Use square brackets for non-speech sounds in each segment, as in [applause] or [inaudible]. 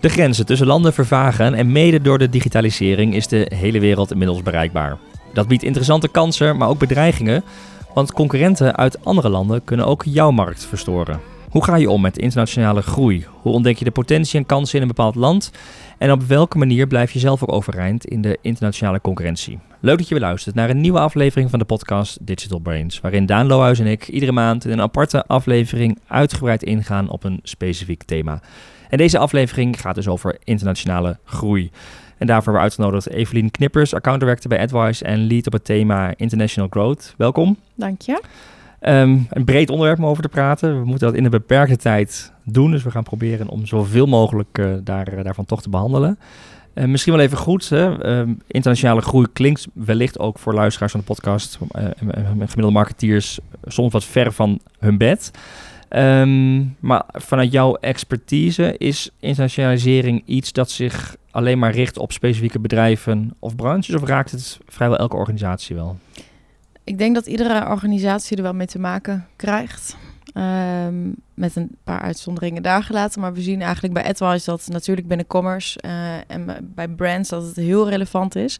De grenzen tussen landen vervagen en mede door de digitalisering is de hele wereld inmiddels bereikbaar. Dat biedt interessante kansen, maar ook bedreigingen, want concurrenten uit andere landen kunnen ook jouw markt verstoren. Hoe ga je om met internationale groei? Hoe ontdek je de potentie en kansen in een bepaald land? En op welke manier blijf je zelf ook overeind in de internationale concurrentie? Leuk dat je weer luistert naar een nieuwe aflevering van de podcast Digital Brains, waarin Daan Lohuis en ik iedere maand in een aparte aflevering uitgebreid ingaan op een specifiek thema. En deze aflevering gaat dus over internationale groei. En daarvoor hebben we uitgenodigd Evelien Knippers, account director bij AdWise en lead op het thema International Growth. Welkom. Dank je. Ehm, een breed onderwerp om over te praten. We moeten dat in een beperkte tijd doen. Dus we gaan proberen om zoveel mogelijk uh, daar, uh, daarvan toch te behandelen. Uh, misschien wel even goed. Hè? Ehm, internationale groei klinkt wellicht ook voor luisteraars van de podcast, gemiddelde marketeers, soms wat ver van hun bed. Um, maar vanuit jouw expertise is internationalisering iets dat zich alleen maar richt op specifieke bedrijven of branches? Of raakt het vrijwel elke organisatie wel? Ik denk dat iedere organisatie er wel mee te maken krijgt. Um, met een paar uitzonderingen daar gelaten. Maar we zien eigenlijk bij AdWise dat natuurlijk binnen commerce uh, en bij brands dat het heel relevant is.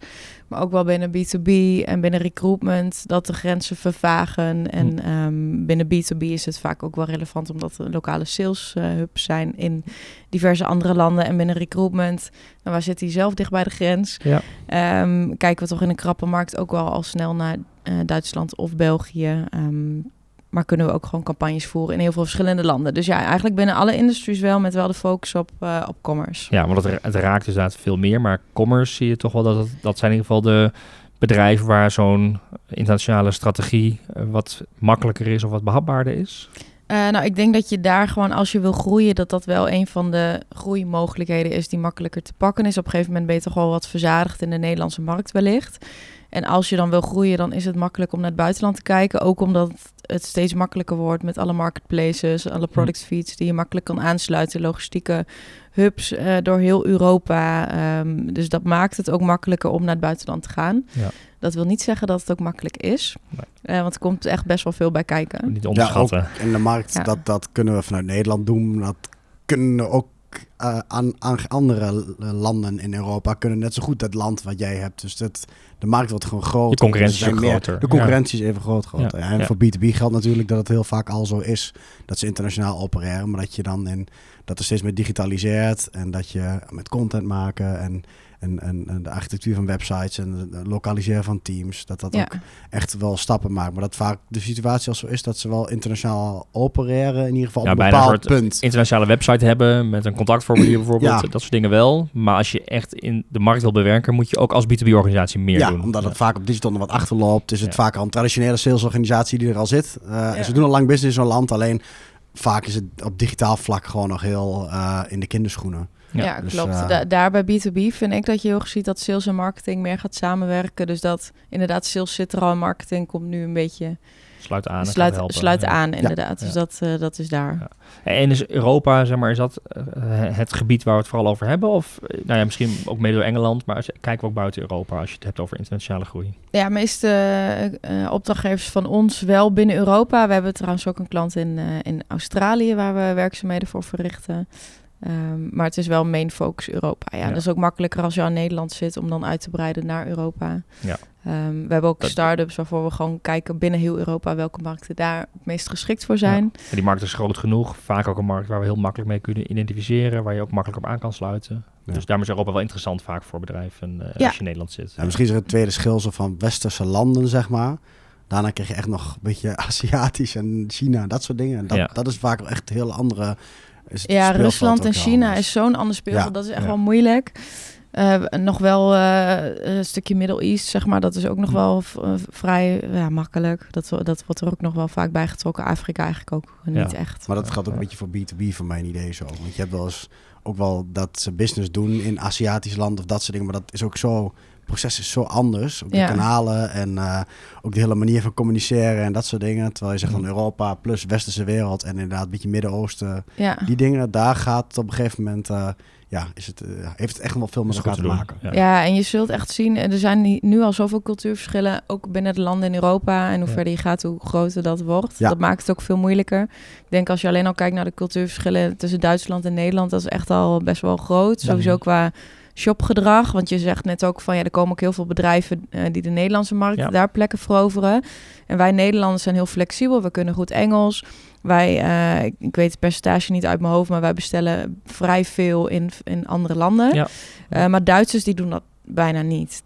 Maar ook wel binnen B2B en binnen recruitment dat de grenzen vervagen. En um, binnen B2B is het vaak ook wel relevant omdat er lokale sales uh, hubs zijn in diverse andere landen. En binnen recruitment, nou, waar zit hij zelf dicht bij de grens? Ja. Um, kijken we toch in een krappe markt ook wel al snel naar uh, Duitsland of België. Um, maar kunnen we ook gewoon campagnes voeren in heel veel verschillende landen. Dus ja, eigenlijk binnen alle industries wel, met wel de focus op, uh, op commerce. Ja, want het, raakt inderdaad veel meer. Maar commerce zie je toch wel dat het, dat zijn in ieder geval de bedrijven waar zo'n internationale strategie uh, wat makkelijker is of wat behapbaarder is. Uh, nou, ik denk dat je daar gewoon, als je wil groeien, dat dat wel een van de groeimogelijkheden is die makkelijker te pakken is. Op een gegeven moment ben je toch wel wat verzadigd in de Nederlandse markt wellicht. En als je dan wil groeien, dan is het makkelijk om naar het buitenland te kijken. Ook omdat het steeds makkelijker wordt met alle marketplaces, alle product feeds die je makkelijk kan aansluiten, logistieke hubs uh, door heel Europa. Um, dus dat maakt het ook makkelijker om naar het buitenland te gaan. Ja. Dat wil niet zeggen dat het ook makkelijk is. Nee. Uh, want er komt echt best wel veel bij kijken. Niet onderschatten. Ja, in de markt, ja. dat, dat kunnen we vanuit Nederland doen. Dat kunnen ook uh, aan, aan, andere landen in Europa kunnen net zo goed het land wat jij hebt. Dus dat, de markt wordt gewoon groter. De concurrentie is meer, groter. De concurrentie ja. is even groot. groter. Ja. En voor B2B geldt natuurlijk dat het heel vaak al zo is dat ze internationaal opereren. Maar dat je dan in dat er steeds meer digitaliseert en dat je met content maken en en, en, en, de architectuur van websites en het lokaliseren van teams, dat dat ja. ook echt wel stappen maakt. Maar dat vaak de situatie als zo is dat ze wel internationaal opereren, in ieder geval ja, op een bepaald een punt. internationale website hebben met een contactformulier [clears throat] bijvoorbeeld, ja. dat soort dingen wel. Maar als je echt in de markt wil bewerken, moet je ook als B2B-organisatie meer ja, doen. omdat het vaak op digital nog wat achterloopt, is het vaak al een traditionele salesorganisatie die er al zit. Uh, en ze doen al lang business in zo'n land, alleen vaak is het op digitaal vlak gewoon nog heel uh, in de kinderschoenen. Ja, ja dus, klopt. Uh, da daar bij B2B vind ik dat je heel erg ziet dat sales en marketing meer gaat samenwerken. Dus dat inderdaad sales zit er al en marketing komt nu een beetje... Sluit aan. Sluit, sluit aan, inderdaad. Ja. Dus dat, uh, dat is daar. Ja. En is Europa, zeg maar, is dat uh, het gebied waar we het vooral over hebben? Of, nou ja, misschien ook mede door Engeland, maar kijken we ook buiten Europa als je het hebt over internationale groei? Ja, meeste uh, opdrachtgevers van ons wel binnen Europa. We hebben trouwens ook een klant in, in Australië waar we werkzaamheden voor verrichten. Um, maar het is wel main focus Europa. Ja, ja. dat is ook makkelijker als je aan Nederland zit om dan uit te breiden naar Europa. Ja. Um, we hebben ook dat... start-ups waarvoor we gewoon kijken binnen heel Europa welke markten daar het meest geschikt voor zijn. Ja. die markt is groot genoeg. Vaak ook een markt waar we heel makkelijk mee kunnen identificeren, waar je ook makkelijk op aan kan sluiten. Dus daarom is Europa wel interessant vaak voor bedrijven uh, als je in Nederland zit. misschien is er het tweede schil zo van westerse landen, zeg maar. Daarna krijg je echt nog een beetje [laughs] Aziatisch en China, dat soort dingen. En dat, dat is vaak echt heel andere ja, Rusland en China anders. is zo'n ander speelveld. Ja. Dat is echt ja. wel moeilijk. Uh, nog wel uh, een stukje Middle East, zeg maar. Dat is ook nog wel uh, vrij ja, makkelijk. Dat, dat wordt er ook nog wel vaak bij getrokken. Afrika eigenlijk ook niet echt. Maar dat gaat ook een beetje voor B2B van mijn idee zo. Want je hebt wel eens ook wel dat ze business doen in Aziatisch land of dat soort dingen. Maar dat is ook zo proces is zo anders. Ook de kanalen en ook de hele manier van communiceren en dat soort dingen. Terwijl je zegt van Europa plus westerse wereld en inderdaad een beetje Midden-Oosten. Ja. Die dingen, daar gaat op een gegeven moment ja, is het, uh, heeft het echt wel veel met elkaar te, maken. Ja. en je zult echt zien, er zijn nu al zoveel cultuurverschillen, ook binnen de landen in Europa. En hoe verder je gaat, hoe groter dat wordt. Dat maakt het ook veel moeilijker. Ik denk als je alleen al kijkt naar de cultuurverschillen tussen Duitsland en Nederland, dat is echt al best wel groot. Sowieso qua shopgedrag. Want je zegt net ook van ja, er komen ook heel veel bedrijven uh, die de Nederlandse markt daar plekken veroveren. En wij Nederlanders zijn heel flexibel. We kunnen goed Engels. Wij, uh, ik weet het percentage niet uit mijn hoofd, maar wij bestellen vrij veel in, in andere landen. Ja. Uh, maar Duitsers die doen dat bijna niet. 80%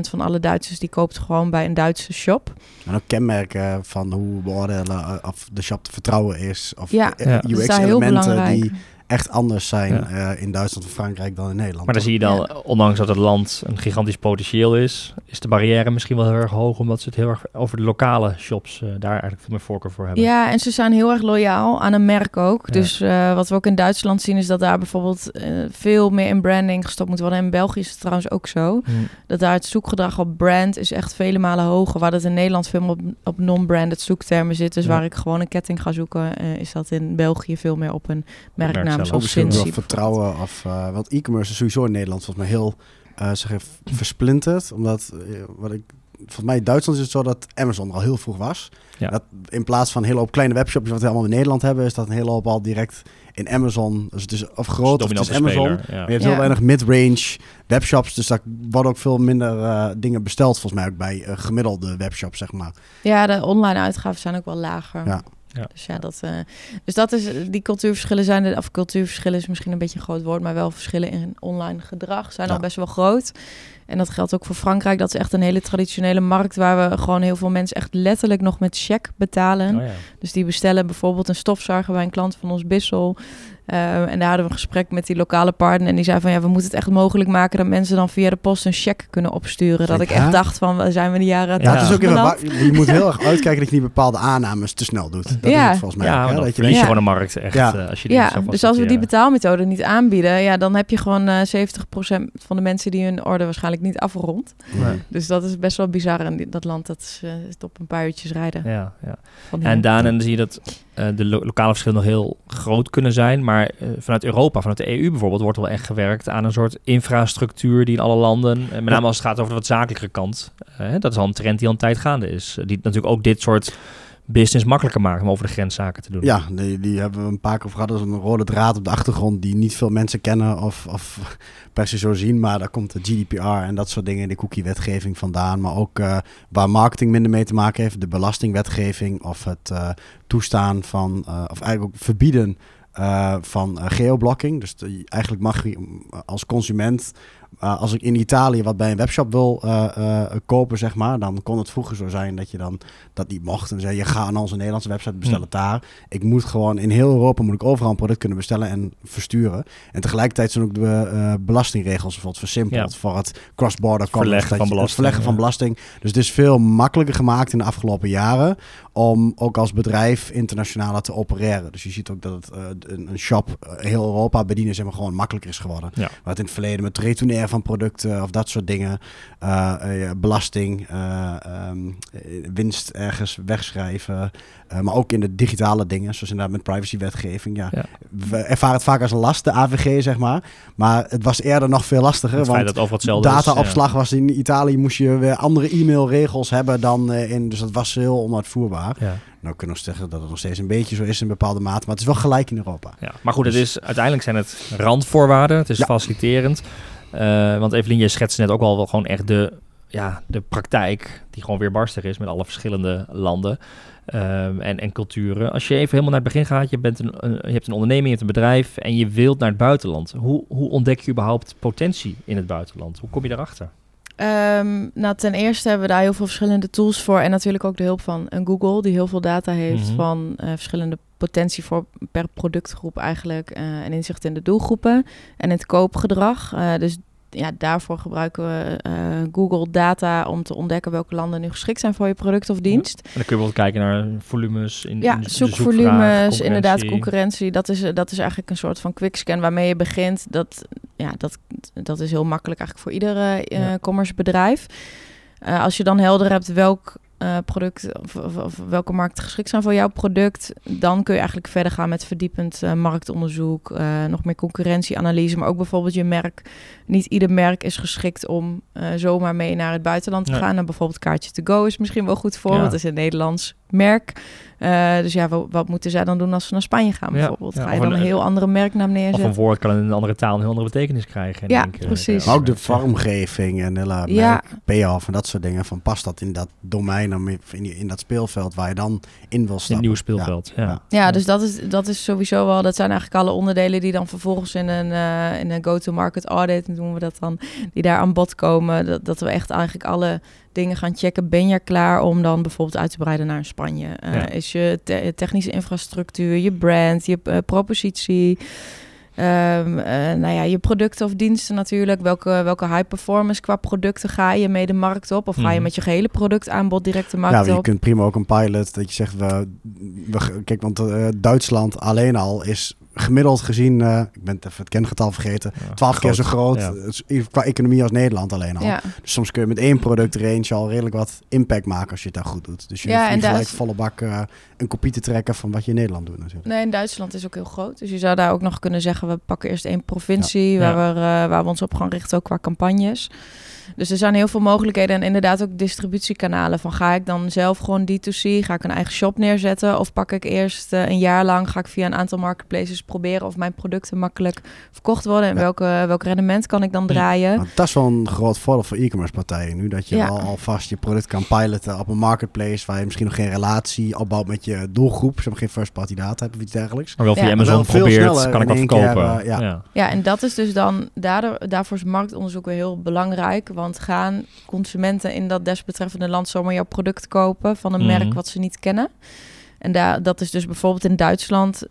van alle Duitsers die koopt gewoon bij een Duitse shop. En ook kenmerken van hoe beoordelen of de shop te vertrouwen is. Of ja, UX-elementen die echt anders zijn uh, in Duitsland of Frankrijk dan in Nederland. Maar dan zie je dan, ondanks dat het land een gigantisch potentieel is, is de barrière misschien wel heel erg hoog, omdat ze het heel erg over de lokale shops uh, daar eigenlijk veel meer voorkeur voor hebben. Ja, en ze zijn heel erg loyaal aan een merk ook. Dus uh, wat we ook in Duitsland zien is dat daar bijvoorbeeld veel meer in branding gestopt moet worden. En in België is het trouwens ook zo. Hmm. Dat daar het zoekgedrag op brand is echt vele malen hoger. Waar dat in Nederland veel meer op, op non-branded zoektermen zit. Dus waar ik gewoon een ketting ga zoeken, is dat in België veel meer op een merknaam of vertrouwen. Of, uh, want e-commerce is sowieso in Nederland volgens mij heel uh, zeg versplinterd. Omdat, uh, wat ik, volgens mij in Duitsland is het zo dat Amazon er al heel vroeg was. Ja. Dat in plaats van een hele hoop kleine webshops wat we allemaal in Nederland hebben, is dat een hele hoop al direct in Amazon. Dus het is of groot, of het is Amazon. ja. Maar je hebt heel weinig mid-range webshops, dus daar worden ook veel minder uh, dingen besteld volgens mij ook bij uh, gemiddelde webshops, zeg maar. Ja, de online uitgaven zijn ook wel lager. Ja. Ja. Dus ja, dat, uh, dus dat is, die cultuurverschillen zijn, de, of cultuurverschillen is misschien een beetje een groot woord, maar wel verschillen in online gedrag zijn al best wel groot. En dat geldt ook voor Frankrijk. Dat is echt een hele traditionele markt waar we gewoon heel veel mensen echt letterlijk nog met cheque betalen. Oh ja. Dus die bestellen bijvoorbeeld een stofzuiger bij een klant van ons Bissel. Uh, en daar hadden we een gesprek met die lokale partner. En die zei van ja, we moeten het echt mogelijk maken dat mensen dan via de post een cheque kunnen opsturen. Dat ik echt dacht van, zijn we die jaren ja. is ook even, Je moet heel erg uitkijken dat je niet bepaalde aannames te snel doet. Dat ja. volgens mij ja, ook, hè? Dat je gewoon een markt echt. Ja, uh, als je die ja dus als we die betaalmethode niet aanbieden, ja, dan heb je gewoon uh, eh, 70% van de mensen die hun orde waarschijnlijk niet afrond. Nee. Dus dat is best wel bizar in dat land. Dat is, uh, op een paar uurtjes rijden. Ja, ja. En daarna zie je dat de lo lokale verschillen nog heel groot kunnen zijn. Maar uh, vanuit Europa, vanuit de EU bijvoorbeeld, wordt wel echt gewerkt aan een soort infrastructuur die in alle landen, uh, met name als het gaat over de wat zakelijke kant, dat is al een trend die al een tijd gaande is. Die natuurlijk ook dit soort business makkelijker maken om over de grenszaken te doen. Ja, die, die hebben we een paar keer gehad. Is een rode draad op de achtergrond die niet veel mensen kennen of, of [laughs] per se zo zien. Maar daar komt de GDPR en dat soort dingen, de cookie-wetgeving vandaan. Maar ook uh, waar marketing minder mee te maken heeft, de belastingwetgeving of het uh, toestaan van, uh, of eigenlijk ook verbieden van geoblocking. Dus eigenlijk mag je als consument uh, als ik in Italië wat bij een webshop wil uh, uh, kopen, zeg maar, dan kon het vroeger zo zijn dat je dan dat niet mocht. En zei je ga aan onze Nederlandse website, bestellen het daar. Ik moet gewoon in heel Europa moet ik overal een product kunnen bestellen en versturen. En tegelijkertijd zijn ook de belastingregels bijvoorbeeld versimpeld voor het cross-border verleggen, van, belasting, verleggen van belasting. Dus het is veel makkelijker gemaakt in de afgelopen jaren om ook als bedrijf internationaal te opereren. Dus je ziet ook dat het een, een, shop heel Europa bedienen zeg maar gewoon makkelijker is geworden. Ja. Wat in het verleden met retourneer van producten of dat soort dingen. Uh, uh, belasting, um, winst ergens wegschrijven. maar ook in de digitale dingen, zoals inderdaad met privacywetgeving. Ja, ja. We ervaren het vaak als een last, de AVG, zeg maar. Maar het was eerder nog veel lastiger. Het want dat over dataopslag was in Italië, moest je weer andere e-mailregels hebben dan in. Dus dat was heel onuitvoerbaar. Ja. Nou kunnen we zeggen dat het nog steeds een beetje zo is in bepaalde mate, maar het is wel gelijk in Europa. Ja, maar goed, het dus- is, uiteindelijk zijn het randvoorwaarden, het is faciliterend. Uh, want Evelien, je schetst net ook al wel gewoon echt de, ja, de praktijk die gewoon weer barstig is met alle verschillende landen um, en, en culturen. Als je even helemaal naar het begin gaat, je, bent een, een, je hebt een onderneming, je hebt een bedrijf en je wilt naar het buitenland. Hoe, hoe ontdek je überhaupt potentie in het buitenland? Hoe kom je daarachter? Um, nou, ten eerste hebben we daar heel veel verschillende tools voor. En natuurlijk ook de hulp van een Google, die heel veel data heeft mhm. van uh, verschillende potentie voor per productgroep eigenlijk. Uh, en inzicht in de doelgroepen en het koopgedrag. Uh, dus ja, daarvoor gebruiken we uh, Google data om te ontdekken welke landen nu geschikt zijn voor je product of dienst. En dan kun je bijvoorbeeld kijken naar volumes in Ja, zoekvolumes, inderdaad concurrentie. Dat is, dat is eigenlijk een soort van quickscan waarmee je begint. Dat, ja, dat, dat is heel makkelijk eigenlijk voor iedere uh, commerce bedrijf. Uh, als je dan helder hebt welk uh, product of, of, welke markten geschikt zijn voor jouw product, dan kun je eigenlijk verder gaan met verdiepend uh, marktonderzoek, uh, nog meer concurrentieanalyse, maar ook bijvoorbeeld je merk. Niet ieder merk is geschikt om zomaar mee naar het buitenland te gaan. En bijvoorbeeld Kaartje to Go is misschien wel goed voor, ja. want het is een Nederlands merk. Uh, dus ja, wat, wat, moeten zij dan doen als ze naar Spanje gaan bijvoorbeeld? Ja, Ga je dan een, heel andere merknaam neerzetten? Of een woord kan in een andere taal een heel andere betekenis krijgen. Ja, precies. Maar ook de vormgeving en hele ja. payoff en dat soort dingen. Van past dat in dat domein, in, in dat speelveld waar je dan in wil stappen? Een nieuw speelveld, ja. Ja, dus dat is, dat is sowieso wel, dat zijn eigenlijk alle onderdelen die dan vervolgens in een, uh, in een go-to-market audit, noemen we dat dan, die daar aan bod komen. Dat, dat we echt eigenlijk alle dingen gaan checken. Ben je klaar om dan bijvoorbeeld uit te breiden naar Spanje? Uh, Is je technische infrastructuur, je brand, je uh, propositie... Um, uh, nou ja, je producten of diensten natuurlijk. Welke, welke high performance qua producten ga je mee de markt op? Of ga je mhm. met je gehele productaanbod direct de markt ja, op? Ja, je kunt prima ook een pilot dat je zegt, we, we kijk, want uh, Duitsland alleen al is gemiddeld gezien, uh, ik ben even het kengetal vergeten, twaalf keer zo groot ja. qua economie als Nederland alleen al. Ja. Dus soms kun je met één productrange al redelijk wat impact maken als je het daar goed doet. Dus je ja, hoeft gelijk volle bak uh, een kopie te trekken van wat je in Nederland doet natuurlijk. Nee, in Duitsland is ook heel groot. Dus je zou daar ook nog kunnen zeggen, we pakken eerst één provincie waar, We, uh, waar we ons op gaan richten, ook qua campagnes. Dus er zijn heel veel mogelijkheden en inderdaad ook distributiekanalen. Van ga ik dan zelf gewoon D2C, ga ik een eigen shop neerzetten? Of pak ik eerst uh, een jaar lang, ga ik via een aantal marketplaces proberen of mijn producten makkelijk verkocht worden? En welke, welk rendement kan ik dan draaien? Ja, dat is wel een groot voordeel voor e-commerce partijen nu. Dat je ja. al, alvast je product kan piloten op een marketplace waar je misschien nog geen relatie opbouwt met je doelgroep. Ze geen first party data hebt of iets dergelijks. Maar wel via Amazon probeert, kan ik dat verkopen. Uh, ja. ja, en dat is dus dan, daardoor, daarvoor is marktonderzoek weer heel belangrijk. Want gaan consumenten in dat desbetreffende land zomaar jouw product kopen van een merk mhm. wat ze niet kennen. En daar, dat is dus bijvoorbeeld in Duitsland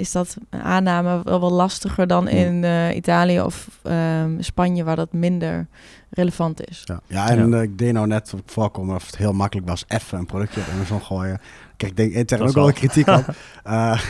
is dat een aanname wel wel lastiger dan in uh, Italië of um, Spanje, waar dat minder relevant is. Ja, ja en uh, ik deed nou net voorkomen of het heel makkelijk was even een productje op Amazon gooien. Kijk, ik denk intern ook wel een kritiek op. [laughs] Uh,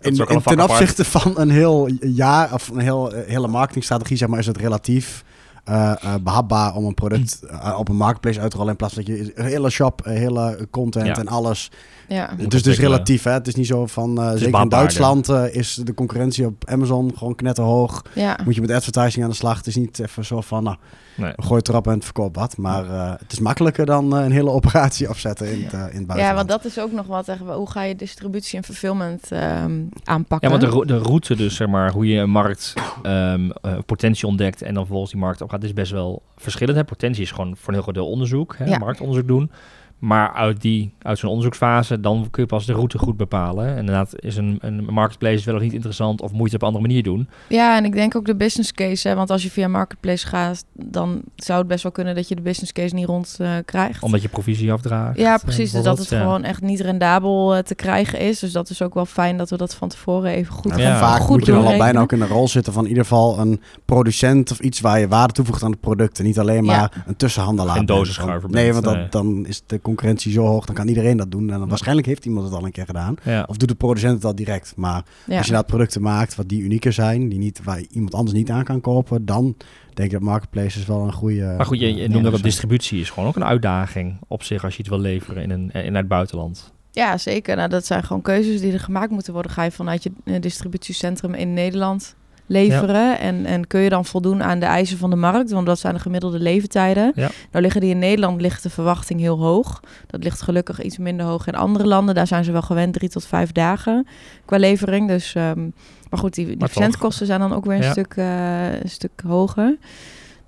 in, in, ten opzichte van een heel jaar of een heel, hele marketingstrategie, zeg maar, is het relatief uh, behapbaar om een product uh, op een marketplace uit te rollen. In plaats van dat je een hele shop, hele content en alles. Ja. Dus dus relatief. Hè? Het is niet zo van. zeker in Duitsland is de concurrentie op Amazon gewoon knetterhoog. Ja. Moet je met advertising aan de slag. Het is niet even zo van. Nou, Nee. Gooi trap en het verkoop wat. Maar uh, het is makkelijker dan uh, een hele operatie opzetten in het, uh, in het buitenland. Ja, want dat is ook nog wat. Hoe ga je distributie en fulfillment um, aanpakken? Ja, want de, de route dus, zeg maar, hoe je een markt um, potentie ontdekt en dan volgens die markt opgaat, is best wel verschillend. Hè? Potentie is gewoon voor een heel groot deel onderzoek, hè? Ja. marktonderzoek doen. Maar uit, die, uit zo'n onderzoeksfase, dan kun je pas de route goed bepalen. En inderdaad is een, een marketplace wel of niet interessant of moet je het op een andere manier doen. Ja, en ik denk ook de business case. Hè, want als je via marketplace gaat, dan zou het best wel kunnen dat je de business case niet rond uh, krijgt. Omdat je provisie afdraagt. Ja, precies. Dus dat het gewoon echt niet rendabel uh, te krijgen is. Dus dat is ook wel fijn dat we dat van tevoren even goed ja, ja. Vaak goed moet je wel al bijna ook in de rol zitten van in ieder geval een producent of iets waar je waarde toevoegt aan de producten. Niet alleen maar een tussenhandelaar. Een dozenschuiver. Nee, want dat, dan is de concurrentie zo hoog, dan kan iedereen dat doen. En dan waarschijnlijk heeft iemand het al een keer gedaan. Of doet de producent het al direct. Maar als je dat producten maakt wat die unieker zijn, die niet, waar iemand anders niet aan kan kopen, dan denk ik dat marketplaces wel een goede. Maar goed, je, je noemde dat distributie is gewoon ook een uitdaging op zich als je iets wil leveren in, een, in het buitenland. Ja, zeker. Nou, dat zijn gewoon keuzes die er gemaakt moeten worden. Ga je vanuit je eh, distributiecentrum in Nederland leveren. En, en kun je dan voldoen aan de eisen van de markt? Want dat zijn de gemiddelde leeftijden. Ja. Nou liggen die in Nederland ligt de verwachting heel hoog. Dat ligt gelukkig iets minder hoog in andere landen. Daar zijn ze wel gewend drie tot vijf dagen qua levering. Dus, um, maar goed, die, die verzendkosten zijn dan ook weer een, stuk, uh, een stuk hoger.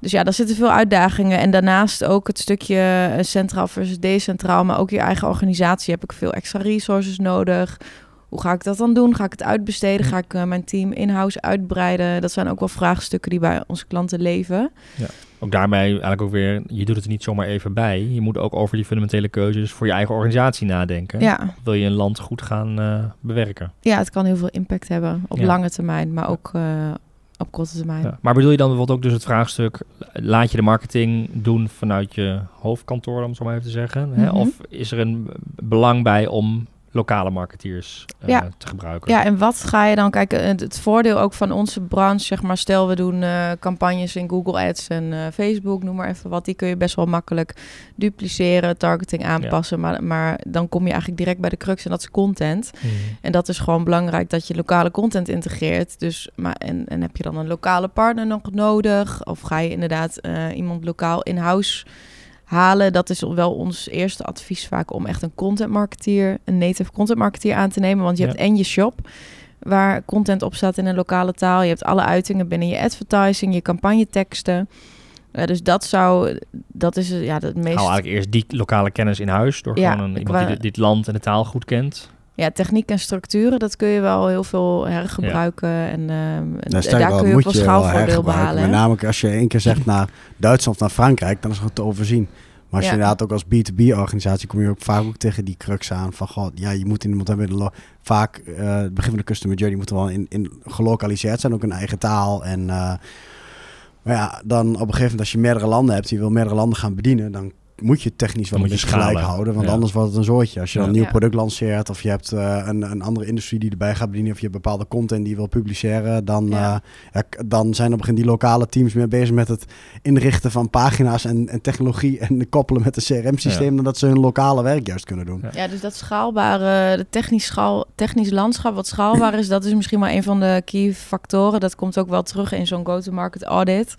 Dus ja, daar zitten veel uitdagingen. En daarnaast ook het stukje eh, centraal versus decentraal, maar ook je eigen organisatie heb ik veel extra resources nodig hoe ga ik dat dan doen? Ga ik het uitbesteden? Ga ik uh, mijn team in-house uitbreiden? Dat zijn ook wel vraagstukken die bij onze klanten leven. Ja. Ook daarmee eigenlijk ook weer, je doet het er niet zomaar even bij. Je moet ook over die fundamentele keuzes voor je eigen organisatie nadenken. Ja. Wil je een land goed gaan uh, bewerken? Ja, het kan heel veel impact hebben op lange termijn, maar ook uh, op korte termijn. Maar bedoel je dan bijvoorbeeld ook dus het vraagstuk... laat je de marketing doen vanuit je hoofdkantoor, om het zo maar even te zeggen? hè? Mhm. Of is er een belang bij om lokale marketeers eh, Ja. te gebruiken? Ja, en wat ga je dan kijken? Het, het voordeel ook van onze branche, zeg maar, stel we doen eh, campagnes in Google Ads en eh, Facebook, noem maar even wat, die kun je best wel makkelijk dupliceren, targeting aanpassen, maar, maar dan kom je eigenlijk direct bij de crux en dat is content. Mhm. En dat is gewoon belangrijk dat je lokale content integreert. Dus, maar, en, en heb je dan een lokale partner nog nodig? Of ga je inderdaad iemand lokaal in-house halen? Dat is wel ons eerste advies vaak om echt een content marketeer, een native content marketeer aan te nemen. Want je Ja. hebt en je shop waar content op staat in een lokale taal. Je hebt alle uitingen binnen je advertising, je campagneteksten. Eh, dus dat zou, dat is ja, het meest... Hou eigenlijk eerst die lokale kennis in huis... door Ja, gewoon een, iemand die dit land en de taal goed kent. Ja, techniek en structuren, dat kun je wel heel veel hergebruiken. En ehm, Nou, daar wel, kun je ook wel je schaalvoordeel behalen. Met name als je één keer zegt [laughs] naar Duitsland of naar Frankrijk, dan is het te overzien. Maar als Ja. je inderdaad ook als B2B-organisatie kom je ook vaak ook tegen die crux aan van god, ja, je moet iemand hebben. lo- Vaak eh, het begin van de customer journey moet er wel in, in gelokaliseerd zijn, ook een eigen taal. En eh, maar ja, dan op een gegeven moment als je meerdere landen hebt, die wil meerdere landen gaan bedienen, dan moet je technisch wel Dan een moet je beetje gelijk houden, want Ja. anders wordt het een zootje. Als je dan Ja. een nieuw Ja. product lanceert of je hebt eh, een, een andere industrie die erbij gaat bedienen of je hebt bepaalde content die je wil publiceren, dan, Ja. eh, dan zijn op een gegeven moment die lokale teams meer bezig met het inrichten van pagina's en, en technologie en de [laughs] koppelen met een CRM-systeem, Ja. dan dat ze hun lokale werk juist kunnen doen. Ja. Ja, dus dat schaalbare, de technisch, schaal, technisch landschap wat schaalbaar is, dat is misschien wel een van de key factoren. Dat komt ook wel terug in zo'n go-to-market audit.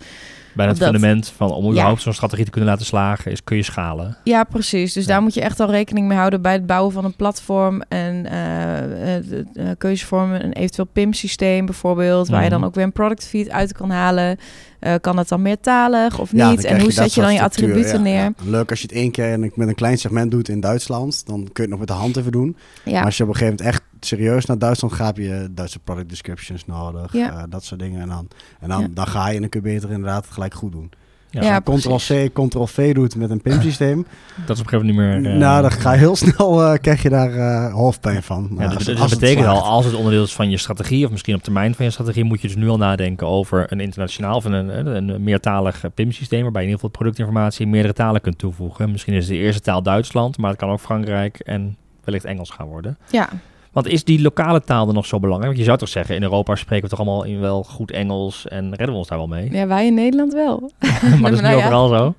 Bijna het Dat- fundament van om Ja. überhaupt zo'n strategie te kunnen laten slagen... is kun je schalen. Ja, precies. Dus Ja. daar moet je echt al rekening mee houden bij het bouwen van een platform en de keuzevormen, een eventueel PIM-systeem bijvoorbeeld, waar je Mhm. dan ook weer een product feed uit kan halen. Eh, kan het dan meertalig of Ja, niet? en hoe dat zet je dan je attributen ja, neer? ja. Leuk als je het één keer en met een klein segment doet in Duitsland, dan kun je het nog met de hand even doen. Maar als je op een gegeven moment echt serieus naar Duitsland gaat, heb je Duitse product descriptions nodig, eh, dat soort dingen. En dan, en dan, dan ga je en dan kun je beter inderdaad het gelijk goed doen. Ja, je Ctrl-C, Ctrl-V doet met een PIM-systeem, Dat is op een gegeven moment niet meer... eh, nou, dan ga je heel snel, eh, krijg je daar eh, hoofdpijn van. Maar Ja, als als dat betekent al, als het onderdeel is van je strategie, of misschien op termijn van je strategie, moet je dus nu al nadenken over een internationaal of een, een, een meertalig PIM-systeem, waarbij je in ieder geval productinformatie in meerdere talen kunt toevoegen. Misschien is de eerste taal Duitsland, maar het kan ook Frankrijk en wellicht Engels gaan worden. ja. Want is die lokale taal dan nog zo belangrijk? Want je zou toch zeggen, in Europa spreken we toch allemaal in wel goed Engels en redden we ons daar wel mee? ja, wij in Nederland wel. [laughs] maar dat is [laughs] nou niet ja. overal zo.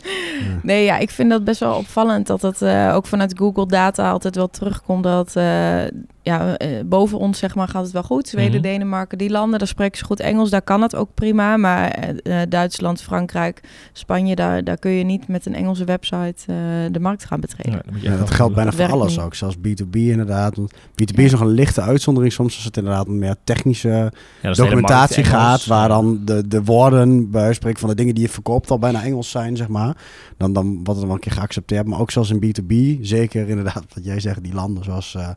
Nee, ja, ik vind dat best wel opvallend dat het eh, ook vanuit Google Data altijd wel terugkomt dat eh, ja, eh, boven ons zeg maar gaat het wel goed. Zweden, Mhm. Denemarken, die landen, daar spreken ze goed Engels, daar kan het ook prima. Maar eh, eh, Duitsland, Frankrijk, Spanje, daar, daar kun je niet met een Engelse website eh, de markt gaan betreden. Ja, dat geldt bijna voor alles niet. ook, zelfs B2B inderdaad. Want B2B Ja. is nog een lichte uitzondering soms als het inderdaad om meer technische documentatie gaat, waar dan de, de woorden, bij spreken van de dingen die je verkoopt, al bijna Engels zijn, zeg maar. Dan, dan wordt het dan wel een keer geaccepteerd. Maar ook zoals in B2B, zeker inderdaad, wat jij zegt, die landen zoals, eh,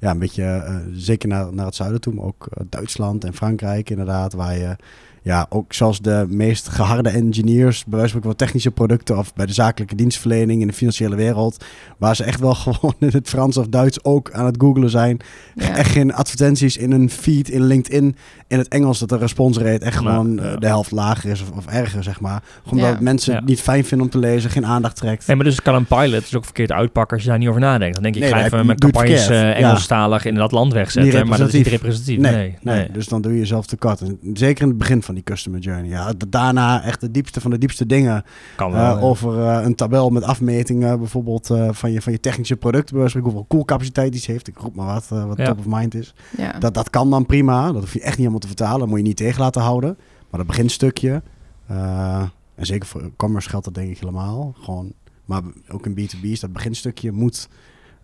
ja, een beetje, eh, zeker naar, naar het zuiden toe, maar ook eh, Duitsland en Frankrijk inderdaad, waar je, ja, ook zoals de meest geharde engineers, bij wijze van van technische producten of bij de zakelijke dienstverlening in de financiële wereld, waar ze echt wel [laughs] gewoon in het Frans of Duits ook aan het googlen zijn. Ja. Echt geen advertenties in een feed in LinkedIn in het Engels dat de response rate echt gewoon ja. eh, de helft lager is of, of erger, zeg maar. Ja. omdat mensen Ja. het niet fijn vinden om te lezen, geen aandacht trekt. Nee, maar dus kan een pilot dus ook verkeerd uitpakken als je daar niet over nadenkt. Dan denk je, ik Nee, ga dan even mijn campagnes eh, Ja. Engelstalig in dat land wegzetten. Maar dat is niet representatief. Nee, Nee, nee, dus dan doe je jezelf tekort. En zeker in het begin van die customer journey. Ja, da- daarna echt de diepste van de diepste dingen. kan eh, wel. over eh, een tabel met afmetingen bijvoorbeeld eh, van, je, van je technische product. bij wijze van Hoeveel koelcapaciteit iets heeft. Ik roep maar wat, wat Ja. top of mind is. Ja. Dat, dat kan dan prima. Dat hoef je echt niet helemaal te vertalen. Dat moet je niet tegen laten houden. Maar dat beginstukje. eh, en zeker voor commerce geldt dat denk ik helemaal. Gewoon, maar ook in B2B is dat beginstukje moet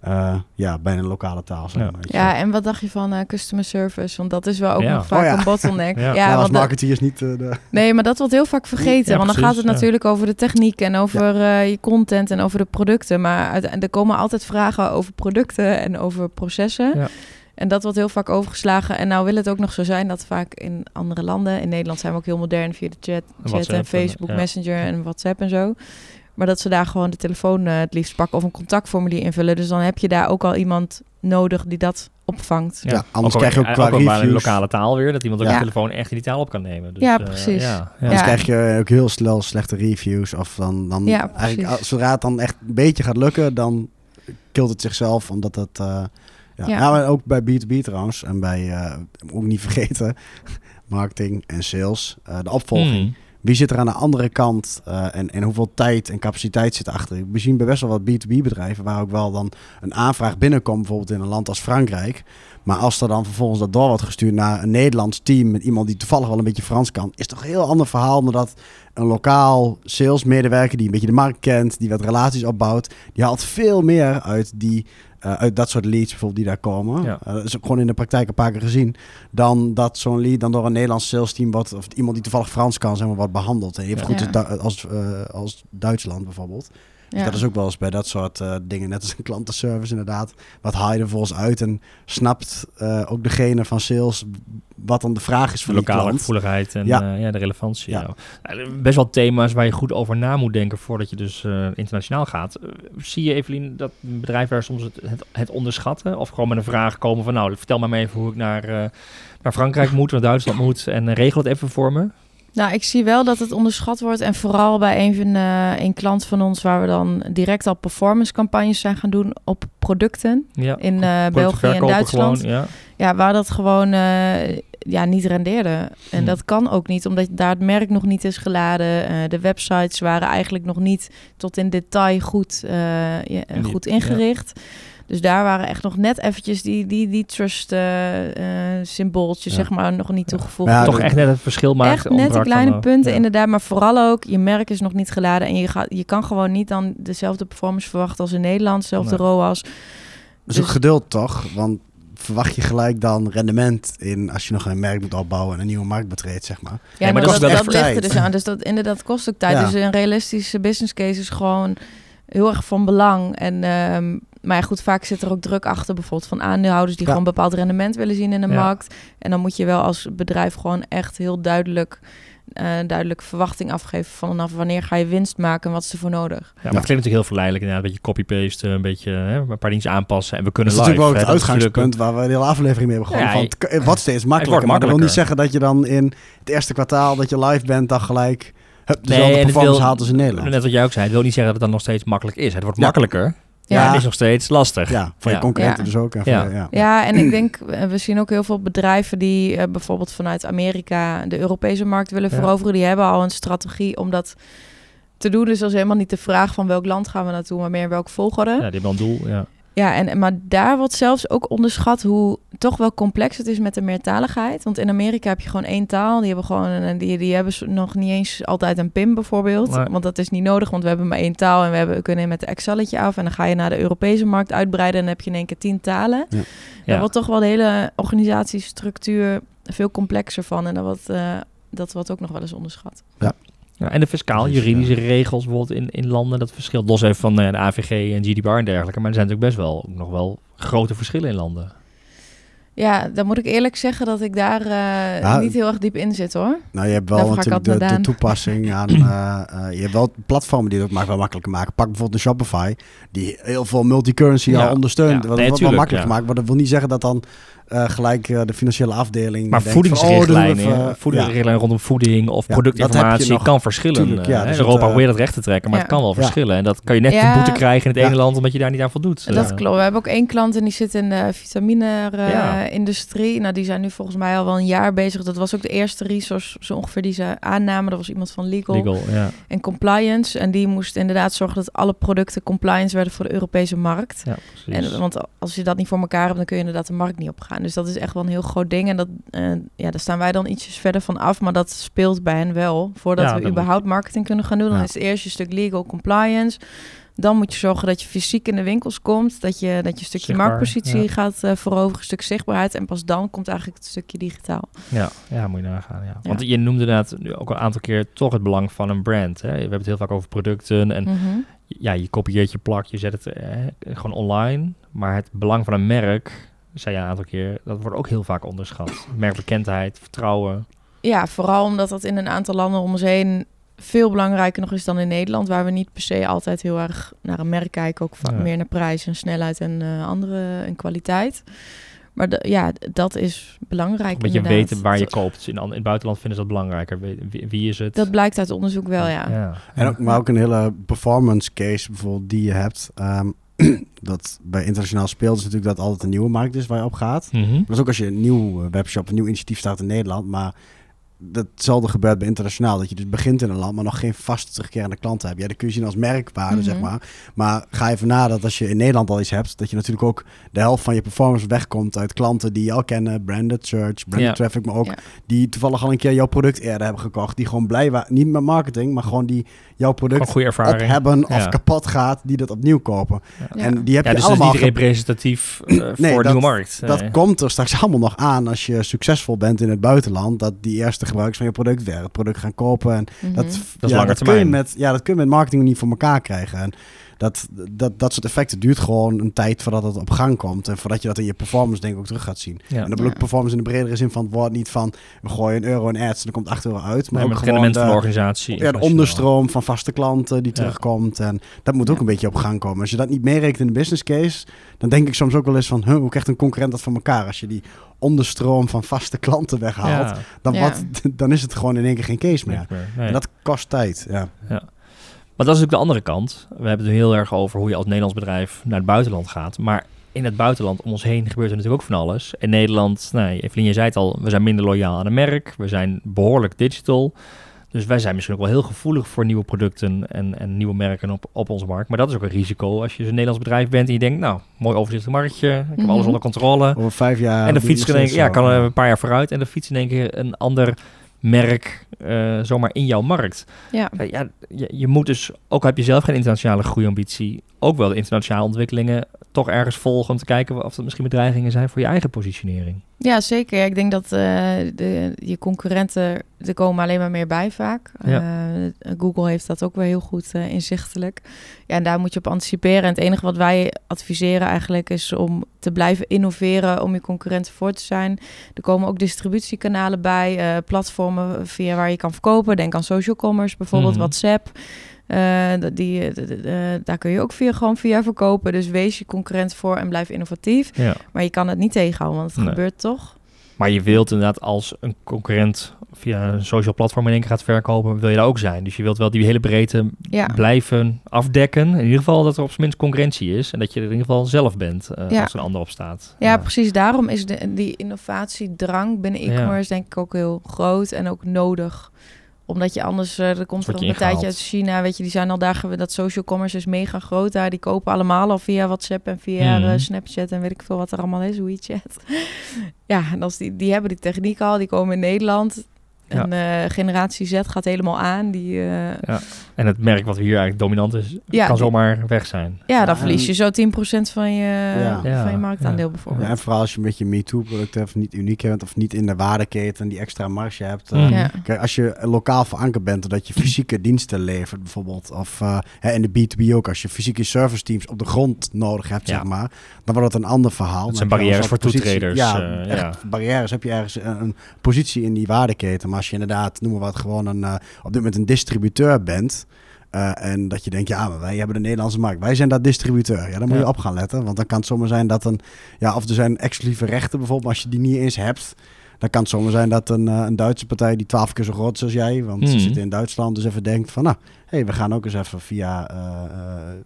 eh, ja, bij een lokale taal zijn. Ja. Ja, en wat dacht je van eh, customer service? Want dat is wel ook Ja. nog vaak Oh ja. een bottleneck. [laughs] Ja. ja, Nou, als marketeers niet de... Nee, maar dat wordt heel vaak vergeten. Ja, want dan precies, gaat het ja. natuurlijk over de techniek en over eh, je content en over de producten. Maar er komen altijd vragen over producten en over processen. En dat wordt heel vaak overgeslagen. En nou wil het ook nog zo zijn dat vaak in andere landen... In Nederland zijn we ook heel modern via de chat, chat WhatsApp en en, Facebook ja. Messenger en WhatsApp en zo. Maar dat ze daar gewoon de telefoon eh, het liefst pakken of een contactformulier invullen. Dus dan heb je daar ook al iemand nodig die dat opvangt. Ja, anders krijg je ook qua ook reviews... een lokale taal weer, dat iemand ook Ja. de telefoon echt in die taal op kan nemen. Dus, Ja, eh, precies. ja, ja. Anders Ja. krijg je ook heel snel slechte reviews. Of dan, dan Ja, eigenlijk, zodra het dan echt een beetje gaat lukken, dan kilt het zichzelf. Omdat het... eh, ja. Maar ook bij B2B trouwens. En bij, eh, ook niet [laughs] vergeten, marketing en sales. eh, de opvolging. Hmm. Wie zit er aan de andere kant eh, en, en hoeveel tijd en capaciteit zit erachter? We zien bij best wel wat B2B-bedrijven waar ook wel dan een aanvraag binnenkomt, bijvoorbeeld in een land als Frankrijk. Maar als er dan vervolgens dat door wordt gestuurd naar een Nederlands team met iemand die toevallig wel een beetje Frans kan, is toch een heel ander verhaal dan dat een lokaal salesmedewerker die een beetje de markt kent, die wat relaties opbouwt, die haalt veel meer uit die eh, uit dat soort leads bijvoorbeeld die daar komen. Ja. Eh, dat is ook gewoon in de praktijk een paar keer gezien. Dan dat zo'n lead dan door een Nederlands sales team wordt, of iemand die toevallig Frans kan, zeg maar, wordt behandeld. En even Ja. goed Ja. als, Du- als, eh, als Duitsland bijvoorbeeld. Dus dat is ook wel eens bij dat soort eh, dingen, net als een klantenservice inderdaad. Wat haal je er volgens uit en snapt eh, ook degene van sales wat dan de vraag is De van die lokale gevoeligheid en Ja. ja. ja, de relevantie. Ja. Nou, Best wel thema's waar je goed over na moet denken voordat je dus eh, internationaal gaat. Eh, zie je, Evelien, dat een bedrijf daar soms het, het, het onderschatten? Of gewoon met een vraag komen van, nou, vertel maar even hoe ik naar, eh, naar Frankrijk moet, naar Duitsland moet en eh, regel het even voor me. Nou, ik zie wel dat het onderschat wordt. En vooral bij een, van, eh, een klant van ons, waar we dan direct al performance campagnes zijn gaan doen op producten. Ja. In eh, België en Duitsland. Gewoon, ja. Ja, waar dat gewoon eh, ja, niet rendeerde. En Hmm. dat kan ook niet, omdat daar het merk nog niet is geladen. De websites waren eigenlijk nog niet tot in detail goed, ja, goed ingericht. Dus daar waren echt nog net eventjes die, die, die trust eh, eh, symbooltjes, Ja. zeg maar, nog niet toegevoegd. Ja, Toch echt net het verschil maken. Echt net de kleine punten, ja. inderdaad. Maar vooral ook, je merk is nog niet geladen. En je, gaat, je kan gewoon niet dan dezelfde performance verwachten als in Nederland. Dezelfde Nee. ROAS. Dat is ook Dus- geduld toch? Want verwacht je gelijk dan rendement in als je nog een merk moet opbouwen en een nieuwe markt betreedt, zeg maar. Ja, maar maar dat dat, is wel dat, ligt er tijd. dus aan. Dus dat inderdaad kost ook tijd. Ja. Dus een realistische business case is gewoon heel erg van belang. En, ehm, maar ja, goed, vaak zit er ook druk achter, bijvoorbeeld van aandeelhouders die Ja. gewoon bepaald rendement willen zien in de Ja. markt. En dan moet je wel als bedrijf gewoon echt heel duidelijk, eh duidelijk verwachting afgeven vanaf wanneer ga je winst maken en wat is er voor nodig. Ja, maar het klinkt natuurlijk heel verleidelijk inderdaad. Een beetje copy-paste, een beetje hè, een paar dingen aanpassen en we Dat kunnen is live. natuurlijk wel het dat uitgangspunt waar we de hele aflevering mee begonnen. Ja, van, k- wat steeds makkelijker. wordt Maar dat wil niet zeggen dat je dan in het eerste kwartaal dat je live bent, dan gelijk hup, Nee, dezelfde en het performance wil- haalt als in Nederland. Net wat jij ook zei, het wil niet zeggen dat het dan nog steeds makkelijk is. Het wordt Ja. makkelijker, Ja. het is nog steeds lastig. Ja, voor je Ja. concurrenten Ja. dus ook. En voor Ja. ja. Ja, en ik denk, eh, we zien ook heel veel bedrijven die eh, bijvoorbeeld vanuit Amerika de Europese markt willen Ja. veroveren. Die hebben al een strategie om dat te doen. Dus dat is helemaal niet de vraag van welk land gaan we naartoe, maar meer welke volgorde. Ja, die hebben wel een doel. Ja. En, en- maar daar wordt zelfs ook onderschat hoe toch wel complex het is met de meertaligheid. Want in Amerika heb je gewoon één taal. Die hebben gewoon een, die, die hebben nog niet eens altijd een PIM bijvoorbeeld. Nee. Want dat is niet nodig, want we hebben maar één taal en we hebben, kunnen met de Excelletje af. En dan ga je naar de Europese markt uitbreiden en dan heb je in één keer tien talen. Daar Ja. wordt toch wel de hele organisatiestructuur veel complexer van. En dat wordt, eh, dat wordt ook nog wel eens onderschat. Ja, en de fiscaal, Dus, juridische regels bijvoorbeeld in, in landen, dat verschilt los even van eh, de AVG en GDPR en dergelijke. Maar er zijn natuurlijk best wel ook nog wel grote verschillen in landen. Ja, dan moet ik eerlijk zeggen dat ik daar eh, Ja, niet heel erg diep in zit hoor. Nou, je hebt wel Daarvoor natuurlijk de, toepassing [laughs] aan. eh, eh, je hebt wel platformen die het ook maar wel makkelijker maken. Pak bijvoorbeeld een Shopify, die heel veel multicurrency Ja, al ondersteunt. ja. Wat Nee, wordt wel makkelijker ja. gemaakt. Maar dat wil niet zeggen dat dan eh, gelijk eh, de financiële afdeling. Maar van, oh, voedingsrichtlijnen, we even, voedingsrichtlijnen rondom voeding of productinformatie dat nog. kan verschillen. Tuurlijk, ja, Eh, dus Europa dat, eh, probeert het recht te trekken, maar ja. het kan wel Ja. verschillen. En dat kan je net Ja. een boete krijgen in het ene land omdat je daar niet aan voldoet. Dat Eh, klopt. We hebben ook één klant en die zit in de Ja. vitamine-industrie. nou, die zijn nu volgens mij al wel een jaar bezig. Dat was ook de eerste resource zo ongeveer die ze aannamen. Dat was iemand van legal, Legal, ja. en compliance. En die moest inderdaad zorgen dat alle producten compliance werden voor de Europese markt. ja precies. En, want als je dat niet voor elkaar hebt, dan kun je inderdaad de markt niet opgaan. Dus dat is echt wel een heel groot ding. En dat, eh, ja, daar staan wij dan ietsjes verder van af. Maar dat speelt bij hen wel. Voordat Ja, we überhaupt marketing kunnen gaan doen. Dan Ja. is het eerst je stuk legal compliance. Dan moet je zorgen dat je fysiek in de winkels komt. Dat je, dat je een stukje Zichtbaar, marktpositie ja. gaat eh veroveren. Een stuk zichtbaarheid. En pas dan komt eigenlijk het stukje digitaal. Ja, ja, moet je nagaan. Ja. Want je noemde inderdaad nu ook een aantal keer toch het belang van een brand. Hè? We hebben het heel vaak over producten en Mhm. ja, je kopieert je plak, je zet het eh, gewoon online. Maar het belang van een merk, zei je een aantal keer, dat wordt ook heel vaak onderschat. Merkbekendheid, vertrouwen. Ja, vooral omdat dat in een aantal landen om ons heen veel belangrijker nog is dan in Nederland, waar we niet per se altijd heel erg naar een merk kijken, ook vaak Ja. meer naar prijs en snelheid en eh, andere en kwaliteit. Maar ja, dat is belangrijk. Dat je weten waar je koopt. In, in het buitenland vinden ze dat belangrijker. Wie, wie, is het? Dat blijkt uit onderzoek wel, ja. ja. En ook, maar ook een hele performance case bijvoorbeeld die je hebt. Um, [clears throat] dat bij internationaal speelt is natuurlijk dat altijd een nieuwe markt is waar je op gaat. Mm -hmm. Maar ook als je een nieuw webshop, een nieuw initiatief staat in Nederland, maar datzelfde gebeurt bij internationaal. Dat je dus begint in een land, maar nog geen vaste terugkerende klanten hebt. Ja, dat kun je zien als merkwaarde, zeg mhm. maar. Maar ga even na dat als je in Nederland al iets hebt, dat je natuurlijk ook de helft van je performance wegkomt uit klanten die je al kennen, branded search, branded traffic, maar ook die toevallig al een keer jouw product eerder hebben gekocht. Die gewoon blij waren, niet met marketing, maar gewoon die jouw product goede ervaring. op hebben of kapot gaat, die dat opnieuw kopen. En die heb je dus allemaal... niet representatief [clears throat] uh, nee, voor de nieuwe markt. Dat komt er straks allemaal nog aan als je succesvol bent in het buitenland, dat die eerste gebruikers van je product weer het product gaan kopen. En mhm. dat, dat, ja, dat kun je met, ja, dat kun je met marketing niet voor elkaar krijgen. En dat, dat, dat soort effecten duurt gewoon een tijd voordat het op gang komt. En voordat je dat in je performance denk ik ook terug gaat zien. Ja. En dan bedoel ik performance in de bredere zin van het woord niet van we gooien een euro in ads en er komt 8 euro uit. Maar nee, ook gewoon de, van de organisatie. Ja, de onderstroom van vaste klanten die terugkomt. En dat moet ook een beetje op gang komen. Als je dat niet meerekent in de business case, dan denk ik soms ook wel eens van huh, hoe krijgt een concurrent dat van elkaar? Als je die onderstroom van vaste klanten weghaalt, Dan, Wat, [laughs] dan is het gewoon in één keer geen case meer. En dat kost tijd. Ja. Maar dat is ook de andere kant. We hebben het heel erg over hoe je als Nederlands bedrijf naar het buitenland gaat. Maar in het buitenland om ons heen gebeurt er natuurlijk ook van alles. In Nederland, nou, Evelien, je zei het al, we zijn minder loyaal aan een merk. We zijn behoorlijk digital. Dus wij zijn misschien ook wel heel gevoelig voor nieuwe producten en, en nieuwe merken op, op onze markt. Maar dat is ook een risico als je een Nederlands bedrijf bent en je denkt, nou, mooi overzichtelijk marktje, ik heb alles mhm. onder controle. Over vijf jaar. En de fiets kan, ja, kan een paar jaar vooruit en de fiets in één keer een ander merk uh, zomaar in jouw markt. Ja. Uh, ja je, je, moet dus, ook heb je zelf geen internationale groeiambitie, ook wel de internationale ontwikkelingen toch ergens volgen om te kijken of dat misschien bedreigingen zijn voor je eigen positionering. Ja, zeker. ik denk dat uh, de, je concurrenten, er komen alleen maar meer bij vaak. Ja. Google heeft dat ook wel heel goed inzichtelijk. Ja, en daar moet je op anticiperen. En het enige wat wij adviseren eigenlijk is om te blijven innoveren om je concurrenten voor te zijn. Er komen ook distributiekanalen bij, platformen via waar je kan verkopen. Denk aan social commerce, bijvoorbeeld mm WhatsApp. Uh, die, uh, daar kun je ook via, gewoon via verkopen. Dus wees je concurrent voor en blijf innovatief. Ja. Maar je kan het niet tegenhouden, want het gebeurt toch. Maar je wilt inderdaad als een concurrent via een social platform in één keer gaat verkopen, wil je daar ook zijn. Dus je wilt wel die hele breedte blijven afdekken. In ieder geval dat er op zijn minst concurrentie is. En dat je er in ieder geval zelf bent uh, als een ander op staat. Ja, precies. Daarom is de, die innovatiedrang binnen e-commerce denk ik ook heel groot en ook nodig omdat je anders, uh, er komt er een tijdje uit China, weet je, die zijn al daar, dat social commerce is mega groot daar. Die kopen allemaal al via WhatsApp en via mm. Snapchat en weet ik veel wat er allemaal is, WeChat. [laughs] ja, en als die, die hebben die techniek al, die komen in Nederland. En uh, generatie Z gaat helemaal aan. Die, uh... ja. En het merk wat hier eigenlijk dominant is, ja, kan zomaar weg zijn. Ja, dan verlies je zo 10% van je, van je marktaandeel bijvoorbeeld. en vooral als je een beetje MeToo-product hebt, niet uniek bent of niet in de waardeketen die extra marge hebt. Uh, kijk, als je lokaal verankerd bent, dat je fysieke diensten levert bijvoorbeeld, of hè, in de B2B ook, als je fysieke service teams op de grond nodig hebt, zeg maar, dan wordt het een ander verhaal. Het zijn barrières voor toetreders. Ja, echt barrières. Heb je ergens een, een positie in die waardeketen, als je inderdaad, noemen we wat, gewoon een, uh, op dit moment een distributeur bent. Uh, en dat je denkt, ja, maar wij hebben de Nederlandse markt. Wij zijn dat distributeur. Ja, dan moet je op gaan letten. Want dan kan het zomaar zijn dat een... Ja, of er zijn exclusieve rechten bijvoorbeeld. als je die niet eens hebt... Dan kan het zomaar zijn dat een, uh, een Duitse partij die twaalf keer zo groot is als jij... want mm. ze zitten in Duitsland, dus even denkt van... nou, hé, hey, we gaan ook eens even via...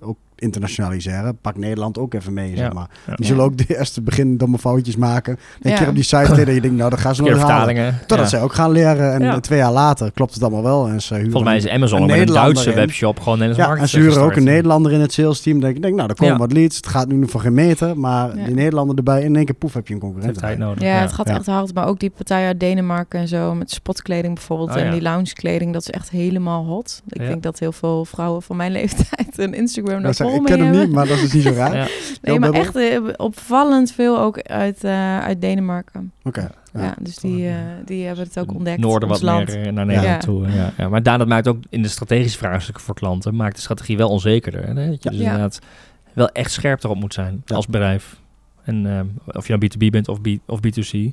ook internationaliseren. Pak Nederland ook even mee, zeg maar. Die zullen ook de eerste begin domme foutjes maken. Een keer op die site dat je denkt, nou, dan gaan ze nog halen. Totdat ze ook gaan leren. En twee jaar later klopt het allemaal wel. En ze Volgens mij is Amazon een, een Duitse webshop gewoon in ja, En ze huren ook een Nederlander in het sales team. Denk ik, denk, nou, er komen wat leads. Het gaat nu voor geen meter. Maar die Nederlander erbij, in één keer poef heb je een concurrent. Nodig. Ja, het gaat echt hard. Maar ook die partij uit Denemarken en zo. Met spotkleding bijvoorbeeld. Oh, en die loungekleding. Dat is echt helemaal hot. Ik denk dat heel veel vrouwen van mijn [laughs] leeftijd een Instagram daar Ik ken hem niet, maar dat is niet zo raar. [laughs] ja. Nee, maar echt uh, opvallend veel ook uit, uh, uit Denemarken. Oké. Okay. Ja, dus die, uh, die hebben het ook ontdekt. Noorden wat land. meer naar Nederland toe. Ja. Ja, Maar daar, dat maakt ook in de strategische vraagstukken voor klanten, maakt de strategie wel onzekerder. Hè? Dat je dus inderdaad wel echt scherp erop moet zijn als bedrijf. En of je nou B2B bent of, B, of B2C.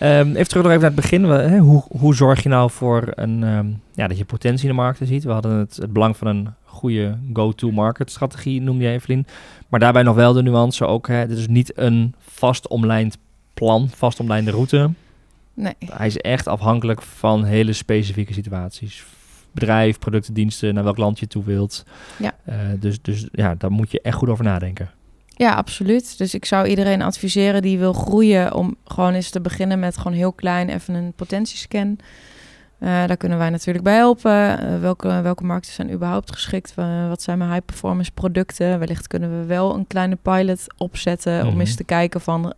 Um, even terug nog even naar het begin. Hè? Hoe, hoe zorg je nou voor een, ehm, ja, dat je potentie in de markt ziet? We hadden het, het belang van een goede go-to-market strategie, noemde je Evelien. Maar daarbij nog wel de nuance ook. Hè? Dit is niet een vast omlijnd plan, vast omlijnde route. Nee. Hij is echt afhankelijk van hele specifieke situaties. Bedrijf, producten, diensten, naar welk land je toe wilt. Ja. Uh, dus, dus ja, daar moet je echt goed over nadenken. Ja, absoluut. Dus ik zou iedereen adviseren die wil groeien om gewoon eens te beginnen met gewoon heel klein even een potentiescan. Uh, daar kunnen wij natuurlijk bij helpen. Uh, welke, welke markten zijn überhaupt geschikt? Uh, wat zijn mijn high performance producten? Wellicht kunnen we wel een kleine pilot opzetten mm -hmm. om eens te kijken van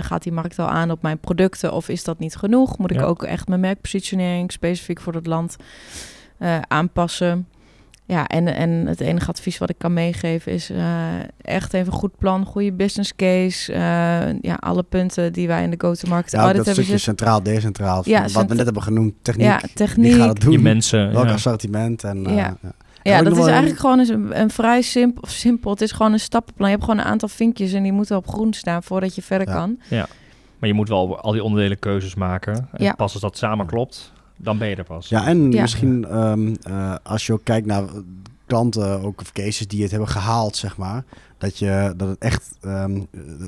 gaat die markt al aan op mijn producten of is dat niet genoeg? Moet ik Ja. ook echt mijn merkpositionering specifiek voor dat land aanpassen? Ja, en, en het enige advies wat ik kan meegeven is uh, echt even goed plan, goede business case. Uh, ja, alle punten die wij in de go-to-market Ja, audit dat hebben stukje centraal, decentraal. Ja, wat we net hebben genoemd, techniek. Ja, Wie techniek. gaat het doen? Je mensen. Welk ja. assortiment? En, eh, Ja. ja. Ja, dat is eigenlijk gewoon een, een vrij simpel, of simpel. Het is gewoon een stappenplan. Je hebt gewoon een aantal vinkjes en die moeten op groen staan voordat je verder Ja. kan. Maar je moet wel al die onderdelen keuzes maken. En Ja. pas als dat samen klopt, dan ben je er pas. Ja, en Ja. misschien ehm, eh, als je ook kijkt naar klanten, ook of cases die het hebben gehaald, zeg maar. Dat, je, dat het echt, ehm,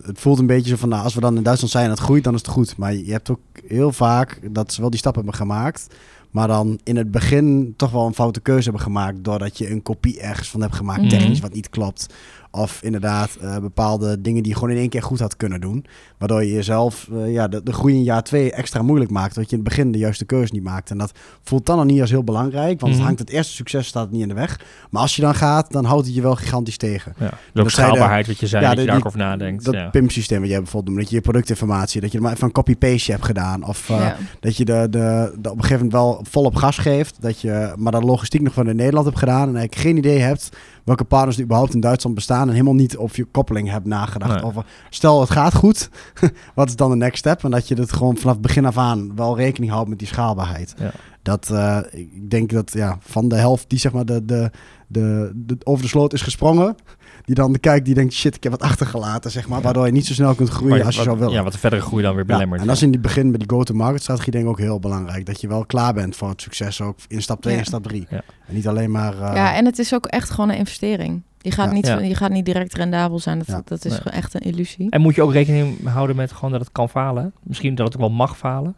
het voelt een beetje zo van, nou, als we dan in Duitsland zijn en het groeit, dan is het goed. Maar je hebt ook heel vaak dat ze wel die stap hebben gemaakt, maar dan in het begin toch wel een foute keuze hebben gemaakt, doordat je een kopie ergens van hebt gemaakt, Mhm. technisch, wat niet klopt. Of inderdaad eh, bepaalde dingen die je gewoon in één keer goed had kunnen doen. Waardoor je jezelf eh, ja, de, de groei in jaar twee extra moeilijk maakt. Dat je in het begin de juiste keuze niet maakt. En dat voelt dan nog niet als heel belangrijk. Want Mhm. het hangt het eerste succes staat niet in de weg. Maar als je dan gaat, dan houdt het je wel gigantisch tegen. Ja. Dus ook Dat de- schaalbaarheid, wat je zei, Ja, dat je de- daar die- ook over nadenkt. Dat ja. PIM-systeem wat jij bijvoorbeeld doet. Dat je je productinformatie, dat je er maar even een copy-paste hebt gedaan. Of eh, ja. dat je de, de, de op een gegeven moment wel volop gas geeft. Dat je maar de logistiek nog van in Nederland hebt gedaan. En eigenlijk geen idee hebt welke partners er überhaupt in Duitsland bestaan. En helemaal niet op je koppeling hebt nagedacht. Nee. Over, stel het gaat goed, [laughs] wat is dan de next step? En dat je het gewoon vanaf begin af aan wel rekening houdt met die schaalbaarheid. Ja. Dat, eh, ik denk dat ja, van de helft die zeg maar de, de, de, de, over de sloot is gesprongen. Die dan kijkt, die denkt, shit, ik heb wat achtergelaten, zeg maar. Ja. Waardoor je niet zo snel kunt groeien als je wat- zou willen. Ja, wat de verdere groei dan weer Ja, belemmert. en dat is in het begin met die go-to-market strategie denk ik ook heel belangrijk. Dat je wel klaar bent voor het succes ook in stap 2 Ja. en stap 3. Ja. En niet alleen maar... eh, ja, en het is ook echt gewoon een investering. Je gaat, Ja. niet, Ja. je gaat niet direct rendabel zijn. Dat, Ja. dat is Nee. echt een illusie. En moet je ook rekening houden met gewoon dat het kan falen? Misschien dat het ook wel mag falen?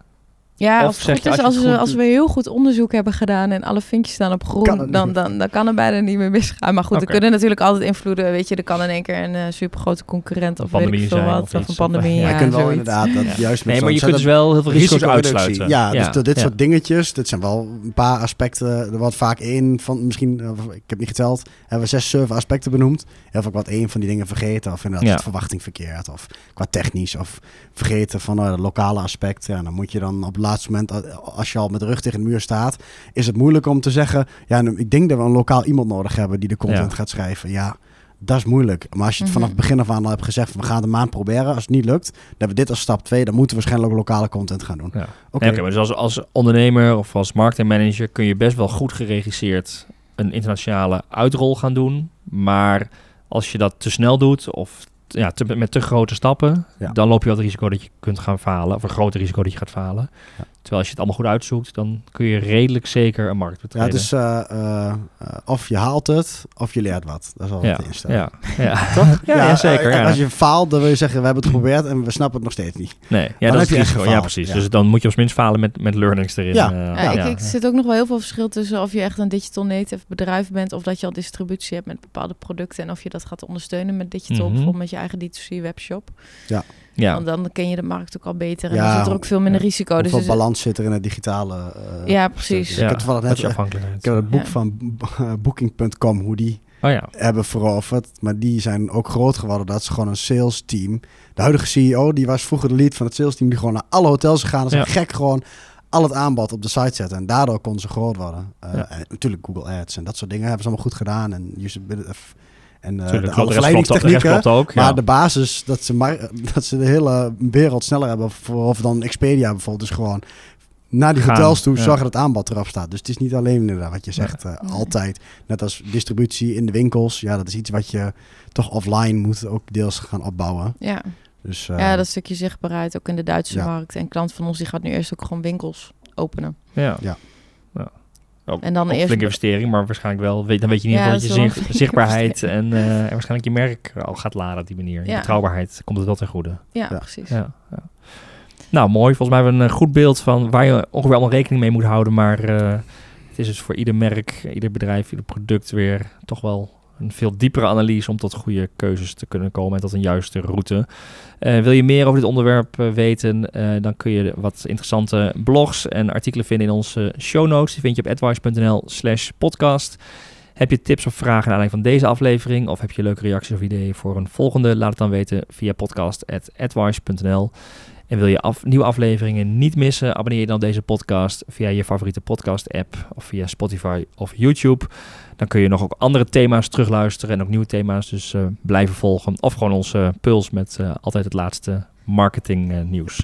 Ja, Of als het zeg goed je, is, als we, het als we heel goed onderzoek hebben gedaan en alle vinkjes staan op groen, het dan, dan, dan kan het bijna niet meer misgaan. Maar goed, Oké. er kunnen natuurlijk altijd invloeden. Weet je, er kan in één keer een uh, supergrote concurrent Een of weet ik veel zijn wat. of een pandemie. Ja, ja, je kunt wel inderdaad dat Ja. juist met Nee, maar je kunt dus wel heel veel risico's uitsluiten. Ja, dus dat- dit ja. soort dingetjes, dit zijn wel een paar aspecten. Er wordt vaak één van, misschien, eh, ik heb niet geteld, hebben we zes, zeven aspecten benoemd. Heel vaak wat één van die dingen vergeten. Of inderdaad Ja. de verwachting verkeerd. Of qua technisch. Of vergeten van uh, het lokale aspect. Ja, dan moet je dan op het laatste moment, eh, als je al met de rug tegen de muur staat, is het moeilijk om te zeggen, ja, nu, ik denk dat we een lokaal iemand nodig hebben die de content Ja. gaat schrijven. Ja, dat is moeilijk. Maar als je het Mhm. vanaf het begin af aan al hebt gezegd, van, we gaan het een maand proberen. Als het niet lukt, dan hebben we dit als stap 2. Dan moeten we waarschijnlijk ook lokale content gaan doen. Ja. Oké. Nee, Oké, maar dus als, als ondernemer of als marketingmanager kun je best wel goed geregisseerd een internationale uitrol gaan doen. Maar als je dat te snel doet of ja, te, met te grote stappen, Ja. dan loop je wel het risico dat je kunt gaan falen. Of een groter risico dat je gaat falen. Ja. Terwijl als je het allemaal goed uitzoekt, dan kun je redelijk zeker een markt Ja, betreden. dus eh, eh, eh, of je haalt het, of je leert wat. Dat is wel ja, de instelling. ja, ja. Toch? [laughs] [laughs] Ja, ja, zeker, ja. Als je faalt, dan wil je zeggen, we hebben het geprobeerd en we snappen het nog steeds niet. Nee, ja, Dan dat heb is je. Ja, precies. ja. Dus dan moet je op zijn minst falen met, met learnings erin. Ja. Ja, ja. ik, ik er zit ook nog wel heel veel verschil tussen of je echt een digital native bedrijf bent of dat je al distributie hebt met bepaalde producten en of je dat gaat ondersteunen met digital, Mhm. bijvoorbeeld met je eigen D2C webshop. ja. Want dan ken je de markt ook al beter en Ja, dan zit er ook veel minder ja. risico. Dus Hoeveel is- balans zit er in het digitale? eh, Ja, precies. Ik heb toevallig dat net ik heb het boek Ja. van eh, Booking.com, hoe die Oh ja. hebben veroverd. Maar die zijn ook groot geworden. Dat is gewoon een sales team. De huidige CEO, die was vroeger de lead van het sales team. Die gewoon naar alle hotels gegaan. Dat is Ja. gek gewoon al het aanbod op de site zetten. En daardoor konden ze groot worden. Eh, Ja. en natuurlijk Google Ads en dat soort dingen hebben ze allemaal goed gedaan. En usability en uh, Tuurlijk, de, ook- ook. Maar ja. de basis, dat ze, maar, [laughs] dat ze de hele wereld sneller hebben. Voor, of dan Expedia bijvoorbeeld. Dus gewoon naar die Gaan, hotels toe ja. zorgen dat het aanbod erop staat. Dus het is niet alleen inderdaad wat je zegt. eh, Nee. altijd. Net als distributie in de winkels. Ja, dat is iets wat je toch offline moet ook deels gaan opbouwen. Ja, Dus, ja, eh, dat stukje zichtbaarheid ook in de Duitse Ja. markt. En klant van ons die gaat nu eerst ook gewoon winkels openen. Ja. Ja. ja. Ook, En dan eerst- flinke investering, maar waarschijnlijk wel. Weet, dan weet je in ieder Ja, geval dat je zicht- zichtbaarheid [laughs] en, eh, en waarschijnlijk je merk al gaat laden op die manier. Je Ja. betrouwbaarheid komt het wel ten goede. Ja, Ja. precies. Ja, ja. Nou, mooi. Volgens mij hebben we een goed beeld van waar je ongeveer allemaal rekening mee moet houden. Maar eh, het is dus voor ieder merk, ieder bedrijf, ieder product weer toch wel een veel diepere analyse om tot goede keuzes te kunnen komen en tot een juiste route. Eh, wil je meer over dit onderwerp eh, weten, eh, dan kun je wat interessante blogs en artikelen vinden in onze show notes. Die vind je op advice.nl slash podcast. Heb je tips of vragen naar aanleiding van deze aflevering? Of heb je leuke reacties of ideeën voor een volgende? Laat het dan weten via podcast.advice.nl. En wil je af, nieuwe afleveringen niet missen? Abonneer je dan op deze podcast via je favoriete podcast-app of via Spotify of YouTube. Dan kun je nog ook andere thema's terugluisteren en ook nieuwe thema's dus eh, blijven volgen. Of gewoon onze puls met eh, altijd het laatste marketing eh, nieuws.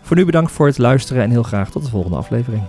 Voor nu bedankt voor het luisteren en heel graag tot de volgende aflevering.